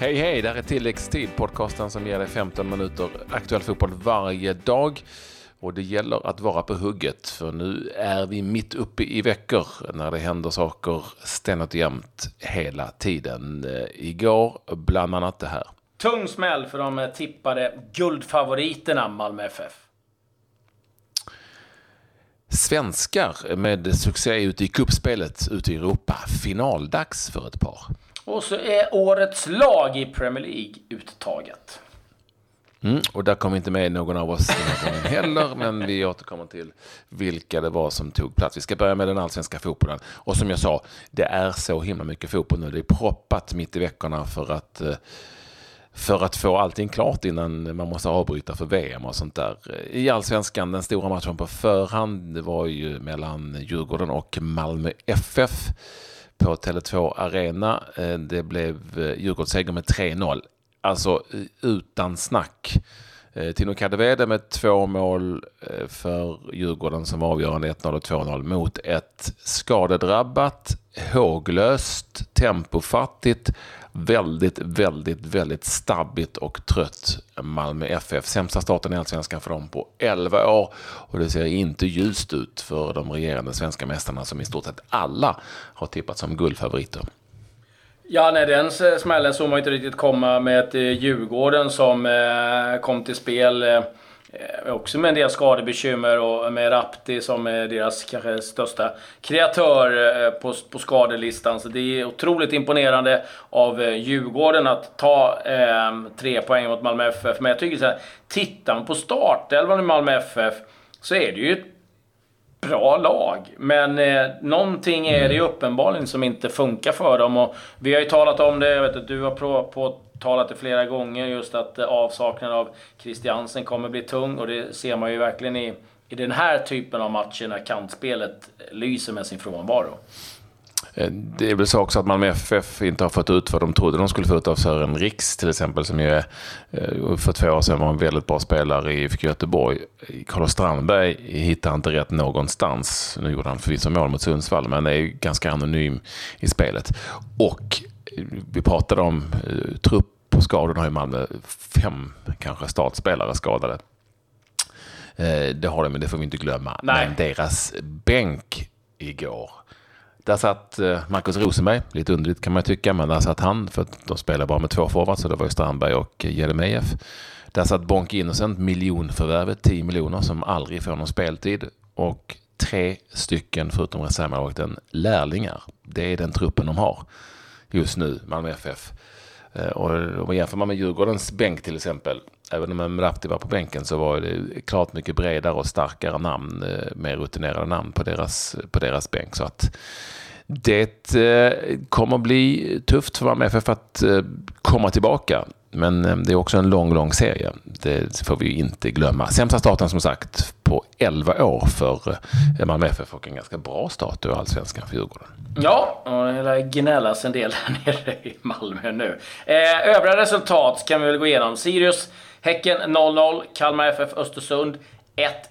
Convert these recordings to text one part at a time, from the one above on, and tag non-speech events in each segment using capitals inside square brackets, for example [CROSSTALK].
Hej hej, det här är tilläggstid, podcasten som ger dig 15 minuter aktuell fotboll varje dag. Och det gäller att vara på hugget, för nu är vi mitt uppe i veckor när det händer saker ständigt och jämt hela tiden. Eh, igår bland annat det här. Tung smäll för de tippade guldfavoriterna Malmö FF. Svenskar med succé ute i kuppspelet ute i Europa. Finaldags för ett par. Och så är årets lag i Premier League uttaget. Mm, och där kom inte med någon av oss den här gången heller, men vi återkommer till vilka det var som tog plats. Vi ska börja med den allsvenska fotbollen. Och som jag sa, det är så himla mycket fotboll nu. Det är proppat mitt i veckorna för att eh, för att få allting klart innan man måste avbryta för VM och sånt där. I allsvenskan, den stora matchen på förhand, det var ju mellan Djurgården och Malmö FF på Tele2 Arena. Eh, det blev eh, Djurgårdsseger med 3-0. Alltså eh, utan snack. Eh, Tino Kadewede med två mål för Djurgården som var avgörande 1-0 och 2-0 mot ett skadedrabbat, håglöst, tempofattigt väldigt, väldigt, väldigt stabbigt och trött Malmö FF. Sämsta starten i Allsvenskan för dem på 11 år och det ser inte ljust ut för de regerande svenska mästarna som i stort sett alla har tippat som guldfavoriter. Ja, nej, den smällen såg man inte riktigt komma med ett eh, Djurgården som eh, kom till spel eh, Eh, också med en del skadebekymmer och med Rapti som är deras kanske största kreatör eh, på, på skadelistan. Så det är otroligt imponerande av eh, Djurgården att ta eh, tre poäng mot Malmö FF. Men jag tycker så här, tittar man på startelvan i Malmö FF så är det ju ett bra lag. Men eh, någonting är det ju uppenbarligen som inte funkar för dem. Och vi har ju talat om det, jag vet att du har på, det flera gånger, just att eh, avsaknaden av Christiansen kommer bli tung. Och det ser man ju verkligen i, i den här typen av matcher när kantspelet lyser med sin frånvaro. Eh, det är väl så också att Malmö FF inte har fått ut vad de trodde de skulle få ut av Sören Riks till exempel, som ju är, eh, för två år sedan var en väldigt bra spelare i IFK Göteborg. Carlos Strandberg hittar inte rätt någonstans. Nu gjorde han förvisso mål mot Sundsvall, men är ganska anonym i spelet. Och vi pratade om eh, trupp och skador. har ju Malmö fem kanske startspelare skadade. Eh, det har de, men det får vi inte glömma. Nej. Men deras bänk igår. Där satt eh, Markus Rosenberg, lite underligt kan man tycka, men där satt han, för att de spelar bara med två forwards, så det var ju Strandberg och Jeremejeff. Där satt Bonke Innocent, miljonförvärvet, 10 miljoner, som aldrig får någon speltid. Och tre stycken, förutom reservmålvakten, lärlingar. Det är den truppen de har just nu, Malmö FF. Eh, och om jämför man med Djurgårdens bänk till exempel, även om Mrapti var på bänken så var det klart mycket bredare och starkare namn, eh, mer rutinerade namn på deras, på deras bänk. Så att det eh, kommer bli tufft för Malmö FF att eh, komma tillbaka. Men det är också en lång, lång serie. Det får vi inte glömma. Sämsta starten som sagt på 11 år för Malmö FF och en ganska bra start i Allsvenskan för Djurgården. Ja, och det gnällas en del här [LAUGHS] nere i Malmö nu. Eh, övriga resultat kan vi väl gå igenom. Sirius, Häcken 0-0, Kalmar FF Östersund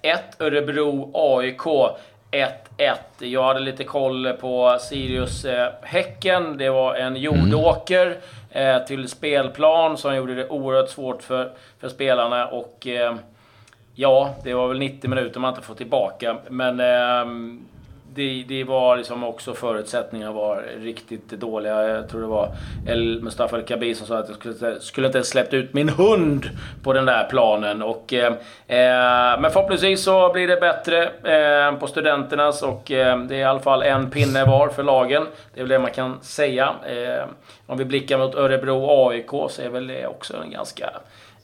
1-1, Örebro AIK 1-1. Jag hade lite koll på Sirius eh, Häcken. Det var en jordåker eh, till spelplan som gjorde det oerhört svårt för, för spelarna. Och eh, ja, det var väl 90 minuter man inte får tillbaka. Men eh, det, det, var liksom också förutsättningarna var riktigt dåliga. Jag tror det var El Mustafa El Kabi som sa att jag skulle, skulle inte ens släppt ut min hund på den där planen. Och, eh, eh, men förhoppningsvis så blir det bättre eh, på studenternas och eh, det är i alla fall en pinne var för lagen. Det är väl det man kan säga. Eh, om vi blickar mot Örebro AIK så är väl det också en ganska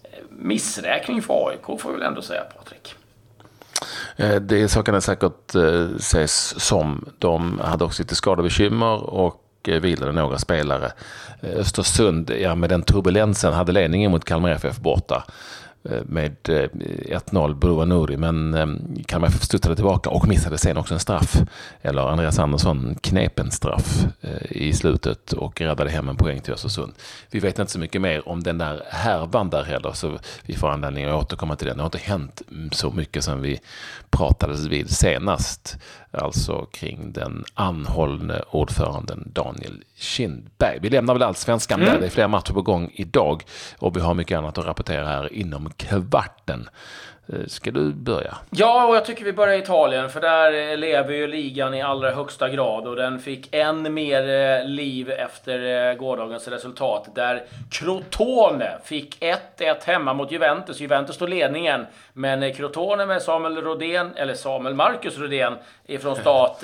eh, missräkning för AIK får vi väl ändå säga Patrik. Eh, det det så kan det säkert eh, ses som. De hade också lite skadebekymmer och eh, vilade några spelare. Östersund, ja, med den turbulensen, hade ledningen mot Kalmar FF borta. Eh, med 1-0 eh, Nouri, men eh, Kalmar FF studsade tillbaka och missade sen också en straff. Eller Andreas Andersson knep en straff eh, i slutet och räddade hem en poäng till Östersund. Vi vet inte så mycket mer om den där härvan där heller, så vi får anledning att återkomma till den. Det har inte hänt så mycket som vi pratades vid senast, alltså kring den anhållne ordföranden Daniel Kindberg. Vi lämnar väl allsvenskan mm. där. Det är flera matcher på gång idag och vi har mycket annat att rapportera här inom kvarten. Eh, ska du börja? Ja, och jag tycker vi börjar i Italien, för där eh, lever ju ligan i allra högsta grad och den fick än mer eh, liv efter gårdagens resultat där Crotone fick 1-1 hemma mot Juventus. Juventus tog ledningen, men Crotone med Samuel Rodén, eller Samuel Marcus Rodén ifrån start,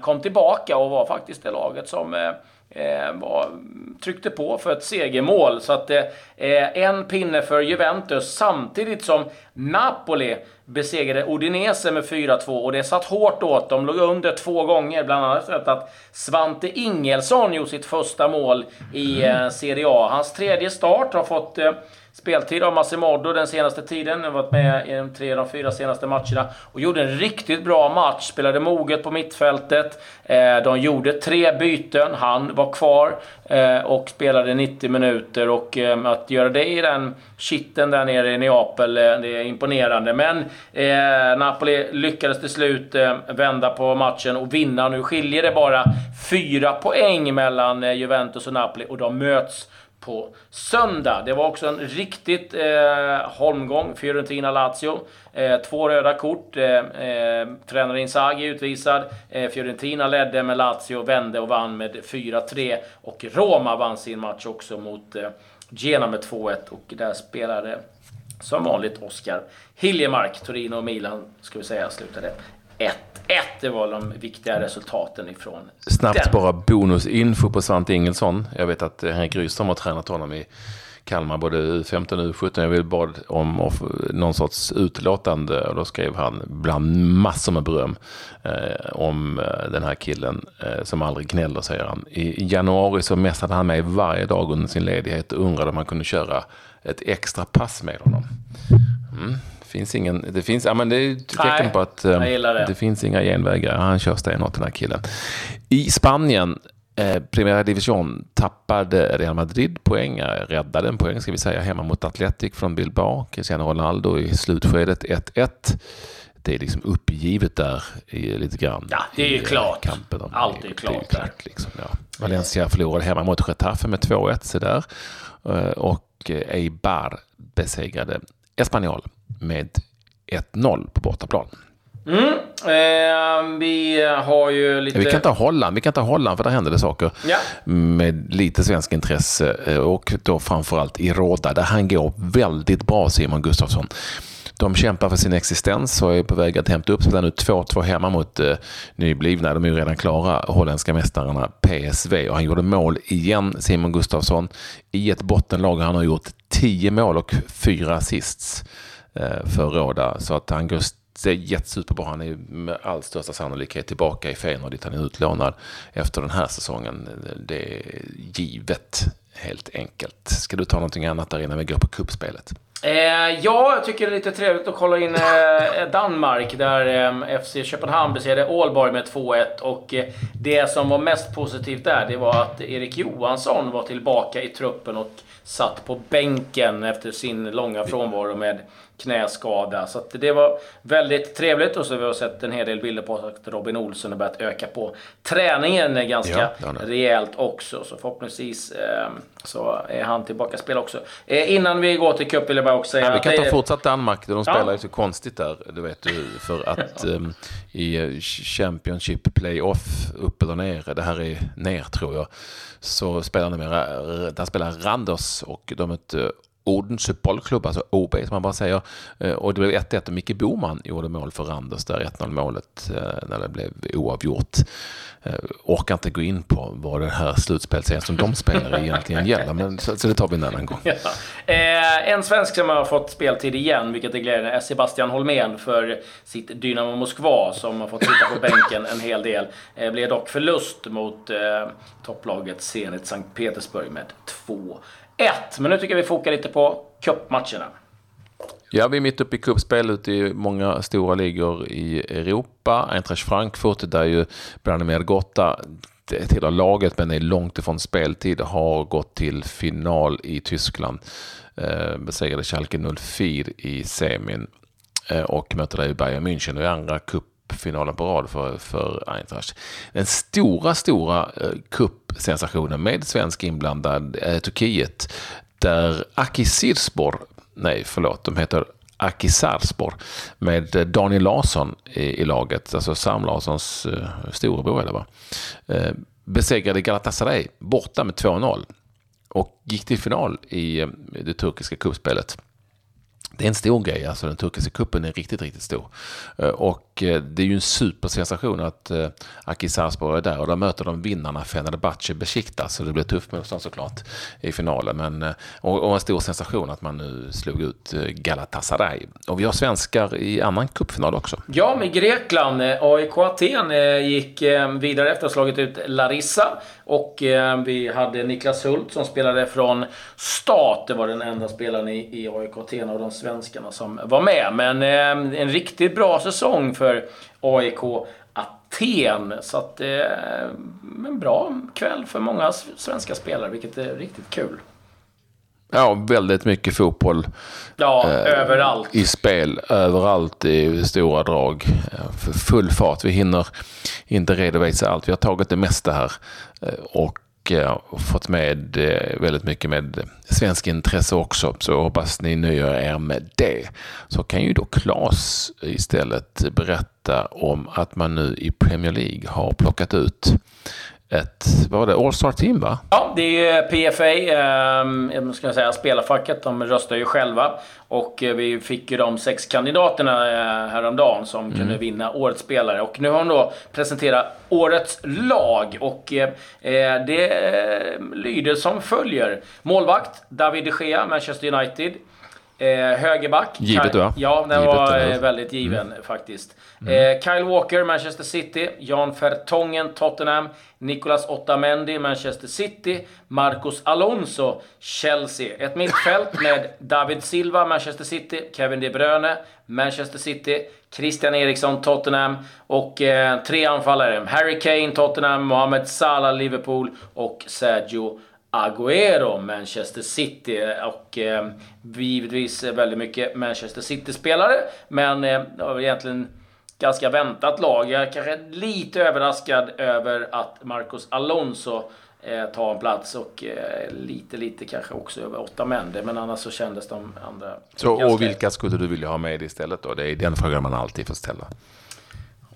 kom tillbaka och var faktiskt det laget som Eh, var, tryckte på för ett segermål. Så att eh, eh, en pinne för Juventus samtidigt som Napoli besegrade Udinese med 4-2 och det satt hårt åt. De låg under två gånger, bland annat för att Svante Ingelsson gjorde sitt första mål i eh, Serie A. Hans tredje start har fått eh, speltid av Massimodo den senaste tiden. Han har varit med i de tre, de fyra senaste matcherna och gjorde en riktigt bra match. Spelade moget på mittfältet. Eh, de gjorde tre byten. Han var kvar eh, och spelade 90 minuter. Och eh, att göra det i den kitten där nere i Neapel, det är imponerande. Men Napoli lyckades till slut vända på matchen och vinna. Nu skiljer det bara fyra poäng mellan Juventus och Napoli och de möts på söndag. Det var också en riktigt eh, holmgång, Fiorentina-Lazio. Eh, två röda kort. Eh, eh, tränare Inzaghi utvisad. Eh, Fiorentina ledde, med Lazio vände och vann med 4-3. Och Roma vann sin match också mot eh, Gena med 2-1. Och där spelade som vanligt Oskar Hiljemark. Torino och Milan, ska vi säga, slutade 1 1. Det var de viktiga resultaten ifrån Snabbt den. bara bonusinfo på Svante Ingelsson. Jag vet att Henrik Rydström har tränat honom i Kalmar, både U15 och U17. Jag vill bad om någon sorts utlåtande och då skrev han bland massor med beröm eh, om eh, den här killen eh, som aldrig gnäller, säger han. I januari så mässade han mig varje dag under sin ledighet och undrade om man kunde köra ett extra pass med honom. Mm finns ingen, det finns, ja men det är tecken på att um, det. det. finns inga genvägar. Han kör stenhårt den här killen. I Spanien, eh, Primera Division, tappade Real Madrid poäng, räddade en poäng ska vi säga, hemma mot Atletic från Bilbao. Cristiano Ronaldo i slutskedet 1-1 det är liksom uppgivet där i, lite grann. Ja, det är ju klart. Kampen om, Allt är klart. Det är klart liksom, ja. Valencia förlorade hemma mot Getafe med 2-1 så där. Eh, och Eibar besegrade Espanyol med 1-0 på bortaplan. Mm. Eh, vi har ju lite... Vi kan ta Holland, vi kan ta Holland för där händer det saker. Ja. Med lite svensk intresse eh, och då framförallt i Råda där han går väldigt bra Simon Gustafsson. De kämpar för sin existens och är på väg att hämta upp sig. nu 2-2 hemma mot eh, nyblivna, de är ju redan klara, holländska mästarna PSV. Och han gjorde mål igen, Simon Gustafsson, i ett bottenlag. Han har gjort 10 mål och 4 assists eh, för Råda. Så att han går ser jättesuperbra. Han är med all största sannolikhet tillbaka i Feyenoord dit han är utlånad efter den här säsongen. Det är givet helt enkelt. Ska du ta någonting annat där innan vi går på kuppspelet? Eh, ja, jag tycker det är lite trevligt att kolla in eh, Danmark där eh, FC Köpenhamn besegrade Ålborg med 2-1. Och eh, det som var mest positivt där, det var att Erik Johansson var tillbaka i truppen och satt på bänken efter sin långa frånvaro med knäskada. Så det var väldigt trevligt och så har vi sett en hel del bilder på att Robin Olsson har börjat öka på träningen ganska ja, rejält också. Så förhoppningsvis eh, så är han tillbaka att spela också. Eh, innan vi går till cup vill jag bara också säga ja, Vi kan ta är... fortsatt Danmark, de spelar ja. ju så konstigt där, du vet du, för att [LAUGHS] eh, i Championship Playoff, upp eller ner, det här är ner tror jag, så spelar numera, där spelar Randers och de mötte Odense bollklubb, alltså OB som man bara säger. Eh, och det blev 1-1 och Micke Boman gjorde mål för Randers där, 1-0 målet eh, när det blev oavgjort. Eh, orkar inte gå in på vad det här slutspelserien som de spelar egentligen gäller, men så, så, det tar vi en annan gång. Ja. Eh, en svensk som har fått speltid igen, vilket är glädjande, är Sebastian Holmén för sitt Dynamo Moskva som har fått sitta på [LAUGHS] bänken en hel del. Eh, blev dock förlust mot eh, topplaget Zenit Sankt Petersburg med 2 1. Men nu tycker jag vi fokar lite på cupmatcherna. Ja, vi är mitt uppe i cupspel ute i många stora ligor i Europa. Eintracht Frankfurt, där ju Branimir Gotta tillhör laget men är långt ifrån speltid, har gått till final i Tyskland. Eh, besegrade Schalke 04 i semin eh, och möter där Bayern München i andra cup cupfinalen på rad för, för Eintracht. Den stora, stora eh, cupsensationen med svensk inblandad är Turkiet där Aki Sirspor, nej förlåt, de heter Aki Sarpsborg med Daniel Larsson i, i, laget, alltså Sam Larssons uh, storebror eller vad, uh, besegrade Galatasaray borta med 2-0 och gick till final i uh, det turkiska kuppspelet det är en stor grej, alltså den turkiska kuppen är riktigt, riktigt stor. Eh, och eh, det är ju en supersensation att eh, Aki Sarpsborg är där och där möter de vinnarna Fenerbahce Besiktas. Så det blir tufft motstånd såklart i finalen. Men, och, en stor sensation att man nu slog ut Galatasaray. Och vi har svenskar i annan cupfinal också. Ja, med Grekland. AIK Aten gick vidare efter att ha slagit ut Larissa. Och vi hade Niklas Hult som spelade från start. Det var den enda spelaren i AIK Aten av de svenska svenskarna som var med. Men eh, en riktigt bra säsong för AIK Aten. Så att, eh, en bra kväll för många svenska spelare, vilket är riktigt kul. Ja, väldigt mycket fotboll. Ja, eh, överallt. I spel, överallt i stora drag. För full fart. Vi hinner inte redovisa allt. Vi har tagit det mesta här. Eh, och Eh, och fått med eh, väldigt mycket med svensk intresse också. Så hoppas ni nöjer er med det. Så kan ju då Claes istället berätta om att man nu i Premier League har plockat ut ett, vad var det, All-Star Team va? Ja, det är PFA, eh, ska jag säga, spelarfacket. De röstar ju själva. Och eh, vi fick ju de sex kandidaterna eh, häromdagen som mm. kunde vinna Årets spelare. Och nu har de då presenterat Årets lag. Och eh, eh det lyder som följer. Målvakt, David de Gea, Manchester United. Eh, högerback. Givet va? Ja, den Givet var den väldigt given mm. faktiskt. Mm. Eh, Kyle Walker, Manchester City. Jan Vertongen, Tottenham. Nicolas Otamendi, Manchester City. Marcos Alonso, Chelsea. Ett mittfält med David Silva, Manchester City. Kevin De Bruyne, Manchester City. Christian Eriksson, Tottenham. Och eh, tre anfallare. Harry Kane, Tottenham. Mohamed Salah, Liverpool. Och Sergio Agüero, Manchester City. Och eh, givetvis väldigt mycket Manchester City-spelare. Men eh, det var egentligen ganska väntat lag. Jag är kanske lite överraskad över att Marcos Alonso eh, tar en plats och eh, lite, lite kanske också över åtta Mende. Men annars så kändes de andra... Så, och vilka skulle du vilja ha med istället då? Det är den frågan man alltid får ställa.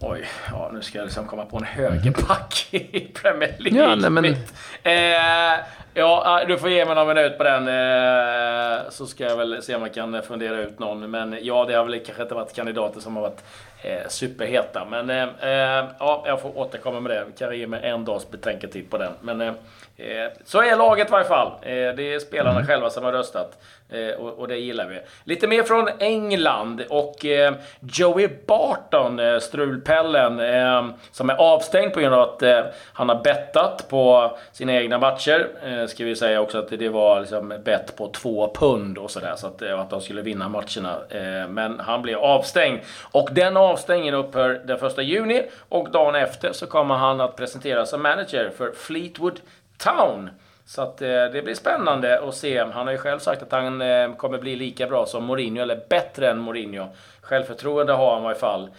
Oj, ja, nu ska jag liksom komma på en högerback [LAUGHS] i Premier League. Ja, nej, men... Eh, ja, du får ge mig någon minut på den. Eh, så ska jag väl se om jag kan fundera ut någon. Men ja, det har väl kanske inte varit kandidater som har varit eh, superheta. Men eh, ja, jag får återkomma med det. Vi kan ge mig en dags betänketid på den. Men så är laget i varje fall. det är spelarna mm. själva som har röstat. Och, det gillar vi. Lite mer från England och Joey Barton, strulpellen, som är avstängd på grund av att han har bettat på sina egna matcher. Eh, ska vi säga också att det var liksom bett på två pund och sådär, så att, eh, att de skulle vinna matcherna. Eh, men han blev avstängd. Och den avstängningen upphör den 1 juni och dagen efter så kommer han att presenteras som manager för Fleetwood Town. Så att, det blir spännande att se. Han har ju själv sagt att han kommer bli lika bra som Mourinho, eller bättre än Mourinho. Självförtroende har han i alla fall.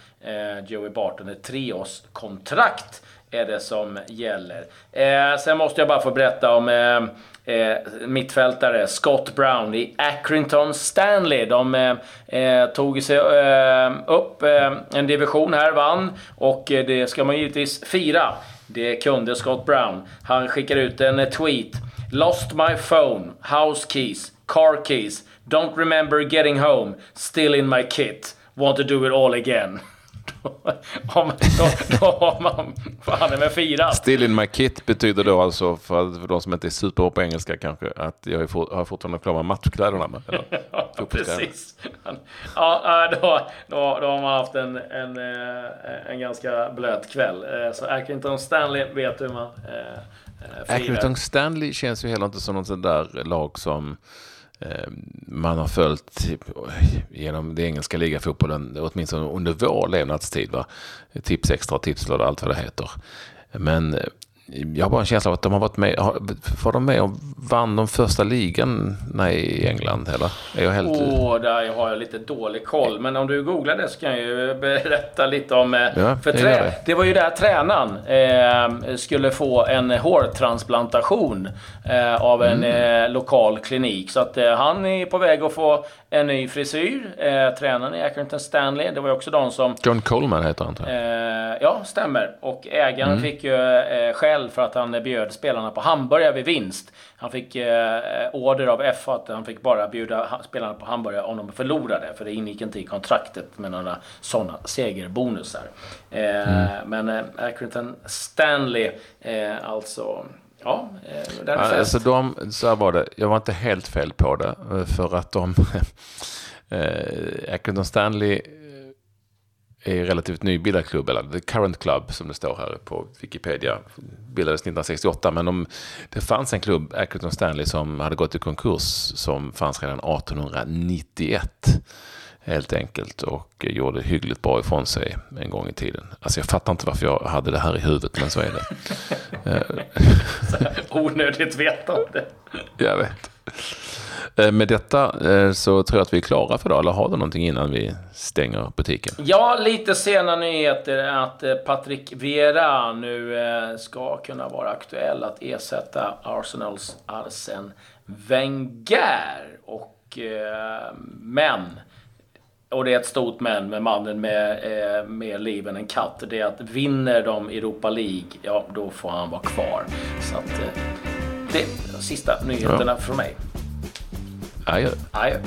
Joey Barton, ett treårskontrakt är det som gäller. Eh, sen måste jag bara få berätta om eh, eh, mittfältare Scott Brown i Accrington Stanley. De eh, eh tog sig eh, upp eh, en division här, vann och eh, det ska man givetvis fira. Det kunde Scott Brown. Han skickar ut en tweet. Lost my phone, house keys, car keys. Don't remember getting home. Still in my kit. Want to do it all again. [LAUGHS] [LAUGHS] då, då, då har man fan med firat. Still in my kit betyder då alltså, för, för de som inte är superbra på engelska kanske, att jag har fortfarande kvar med matchkläderna. Med, eller, [LAUGHS] ja, precis. Ja, då, då, då har man haft en, en, eh, en ganska blöt kväll. Eh, så Accrington Stanley vet hur man eh, firar. Accrington Stanley känns ju heller inte som något sånt där lag som Eh, man har följt typ, genom det engelska ligafotbollen, åtminstone under vår levnadstid. Va? Tips extra, tipslåda, allt vad det heter. Men eh, jag har bara en känsla av att de har varit med. Var de med och vann de första ligan nej, i England? Eller? Är jag helt... oh, där har jag lite dålig koll. Men om du googlar det så kan jag ju berätta lite om... Eh, ja, för trä... det. det var ju där tränaren eh, skulle få en hårtransplantation eh, av en mm. eh, lokal klinik. Så att eh, han är på väg att få en ny frisyr. Eh, tränaren är Accrington Stanley. Det var ju också de som... John Coleman heter han. Ja, stämmer. Och ägaren mm. fick ju eh, skäll för att han bjöd spelarna på hamburgare vid vinst. Han fick eh, order av F att han fick bara bjuda spelarna på hamburgare om de förlorade. För det ingick inte i kontraktet med några sådana segerbonusar. Eh, mm. Men eh, Accrington Stanley, eh, alltså Ja, eh, är alltså de, Så var det. Jag var inte helt fel på det. Eh, för att de... [LAUGHS] eh, Accrington Stanley är relativt nybildad klubb, eller The Current Club som det står här på Wikipedia. Bildades 1968, men de, det fanns en klubb, Accrington Stanley, som hade gått i konkurs som fanns redan 1891 helt enkelt och gjorde hyggligt bra ifrån sig en gång i tiden. Alltså jag fattar inte varför jag hade det här i huvudet, men så är det. [LAUGHS] Onödigt vetande. Jag vet. Eh, med detta eh, så tror jag att vi är klara för idag. Eller har du någonting innan vi stänger butiken? Ja, lite sena nyheter att eh, Patrick Vieira nu ska kunna vara aktuell att ersätta Arsenals Arsen Wenger. Och, men och det är ett stort men med mannen med mer liv än en katt. Det är att vinner de Europa League, ja då får han vara kvar. Så att det är de sista nyheterna ja. från mig. Aya. Aya.